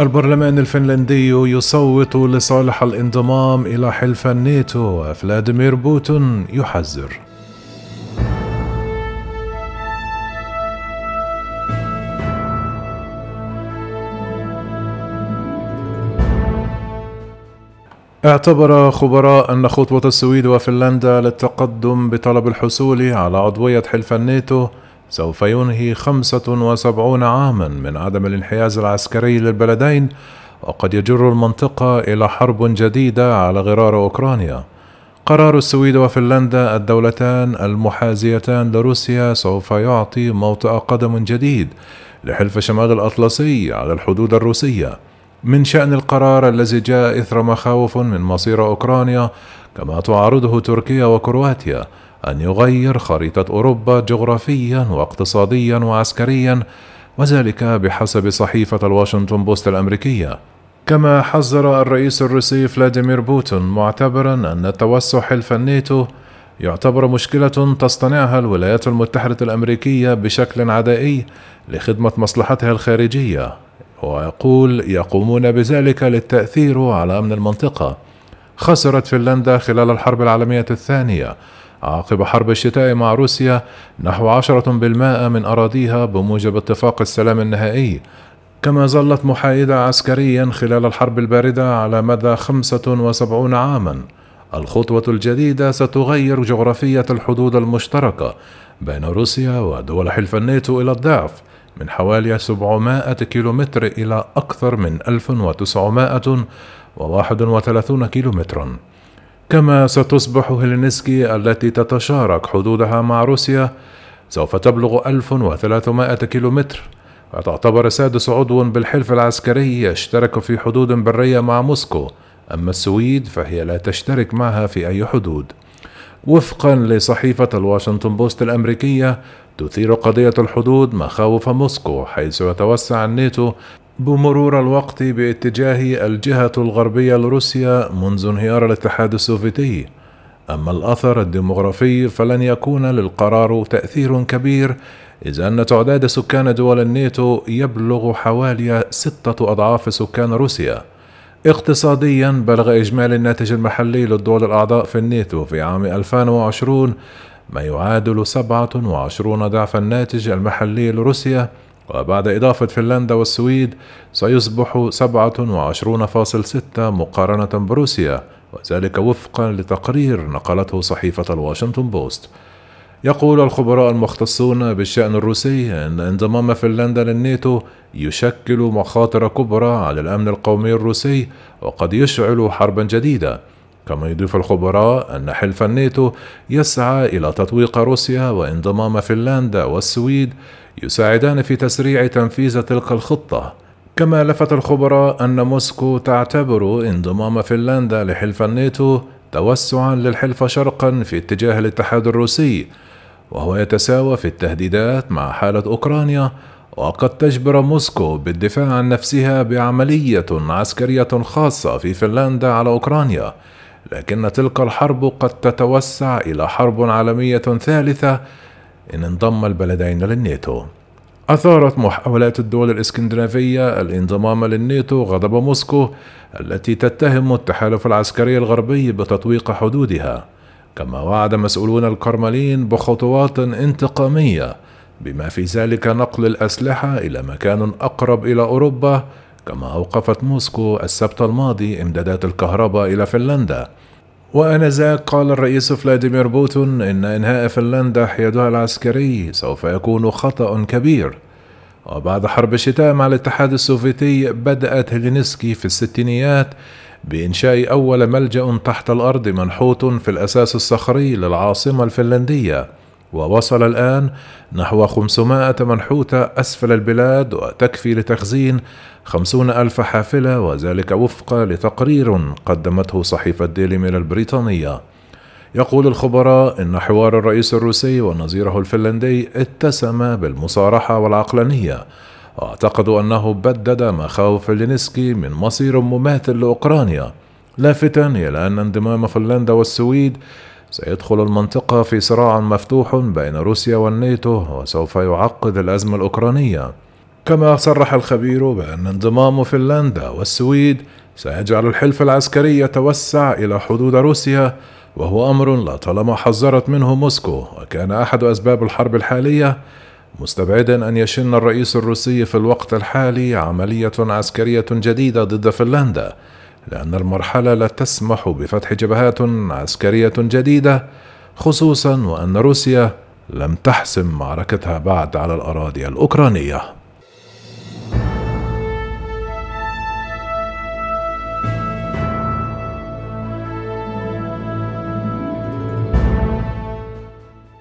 البرلمان الفنلندي يصوت لصالح الانضمام إلى حلف الناتو وفلاديمير بوتون يحذر. اعتبر خبراء أن خطوة السويد وفنلندا للتقدم بطلب الحصول على عضوية حلف الناتو سوف ينهي 75 عاما من عدم الانحياز العسكري للبلدين وقد يجر المنطقة إلى حرب جديدة على غرار أوكرانيا. قرار السويد وفنلندا الدولتان المحازيتان لروسيا سوف يعطي موطئ قدم جديد لحلف شمال الأطلسي على الحدود الروسية. من شأن القرار الذي جاء إثر مخاوف من مصير أوكرانيا كما تعارضه تركيا وكرواتيا أن يغير خريطة أوروبا جغرافيا واقتصاديا وعسكريا وذلك بحسب صحيفة الواشنطن بوست الأمريكية. كما حذر الرئيس الروسي فلاديمير بوتين معتبرا أن توسع حلف الناتو يعتبر مشكلة تصطنعها الولايات المتحدة الأمريكية بشكل عدائي لخدمة مصلحتها الخارجية ويقول يقومون بذلك للتأثير على أمن المنطقة. خسرت فنلندا خلال الحرب العالمية الثانية عقب حرب الشتاء مع روسيا نحو عشرة بالمائة من أراضيها بموجب اتفاق السلام النهائي. كما ظلت محايدة عسكريا خلال الحرب الباردة على مدى 75 عاما. الخطوة الجديدة ستغير جغرافية الحدود المشتركة بين روسيا ودول حلف الناتو إلى الضعف من حوالي 700 كيلومتر إلى أكثر من 1931 كيلومترا. كما ستصبح هيلسنكي التي تتشارك حدودها مع روسيا سوف تبلغ 1300 كيلومتر. وتعتبر سادس عضو بالحلف العسكري يشترك في حدود برية مع موسكو. أما السويد فهي لا تشترك معها في أي حدود. وفقا لصحيفة الواشنطن بوست الأمريكية تثير قضية الحدود مخاوف موسكو حيث يتوسع الناتو بمرور الوقت باتجاه الجهة الغربية لروسيا منذ انهيار الاتحاد السوفيتي. أما الأثر الديمغرافي فلن يكون للقرار تأثير كبير إذ أن تعداد سكان دول الناتو يبلغ حوالي ستة أضعاف سكان روسيا. اقتصاديا بلغ إجمالي الناتج المحلي للدول الأعضاء في الناتو في عام 2020 ما يعادل 27 ضعف الناتج المحلي لروسيا وبعد إضافة فنلندا والسويد سيصبح 27.6 مقارنة بروسيا وذلك وفقا لتقرير نقلته صحيفة الواشنطن بوست. يقول الخبراء المختصون بالشأن الروسي أن انضمام فنلندا للناتو يشكل مخاطر كبرى على الأمن القومي الروسي وقد يشعل حربا جديدة. كما يضيف الخبراء أن حلف الناتو يسعى إلى تطويق روسيا وانضمام فنلندا والسويد يساعدان في تسريع تنفيذ تلك الخطة. كما لفت الخبراء أن موسكو تعتبر انضمام فنلندا لحلف الناتو توسعا للحلف شرقا في اتجاه الاتحاد الروسي وهو يتساوى في التهديدات مع حالة أوكرانيا وقد تجبر موسكو بالدفاع عن نفسها بعملية عسكرية خاصة في فنلندا على أوكرانيا لكن تلك الحرب قد تتوسع إلى حرب عالمية ثالثة إن انضم البلدين للناتو. أثارت محاولات الدول الإسكندنافية الانضمام للناتو غضب موسكو التي تتهم التحالف العسكري الغربي بتطويق حدودها كما وعد مسؤولون الكرملين بخطوات انتقامية بما في ذلك نقل الأسلحة إلى مكان أقرب إلى أوروبا كما أوقفت موسكو السبت الماضي إمدادات الكهرباء إلى فنلندا. وآنذاك قال الرئيس فلاديمير بوتين إن إنهاء فنلندا حيادها العسكري سوف يكون خطأ كبير. وبعد حرب الشتاء مع الاتحاد السوفيتي بدأت هيلسنكي في الستينيات بإنشاء أول ملجأ تحت الأرض منحوت في الأساس الصخري للعاصمة الفنلندية. ووصل الآن نحو 500 منحوتة أسفل البلاد وتكفي لتخزين خمسون ألف حافلة وذلك وفقا لتقرير قدمته صحيفة ديلي ميل البريطانية يقول الخبراء إن حوار الرئيس الروسي ونظيره الفنلندي اتسم بالمصارحة والعقلانية. واعتقدوا أنه بدد مخاوف لينسكي من مصير مماثل لأوكرانيا. لافتا إلى أن انضمام فنلندا والسويد سيدخل المنطقة في صراع مفتوح بين روسيا والناتو وسوف يعقد الأزمة الأوكرانية. كما صرح الخبير بأن انضمام فنلندا والسويد سيجعل الحلف العسكري يتوسع إلى حدود روسيا وهو أمر لا طالما حذرت منه موسكو وكان أحد أسباب الحرب الحالية مستبعدا أن يشن الرئيس الروسي في الوقت الحالي عملية عسكرية جديدة ضد فنلندا. لأن المرحلة لا تسمح بفتح جبهات عسكرية جديدة خصوصا وأن روسيا لم تحسم معركتها بعد على الأراضي الأوكرانية.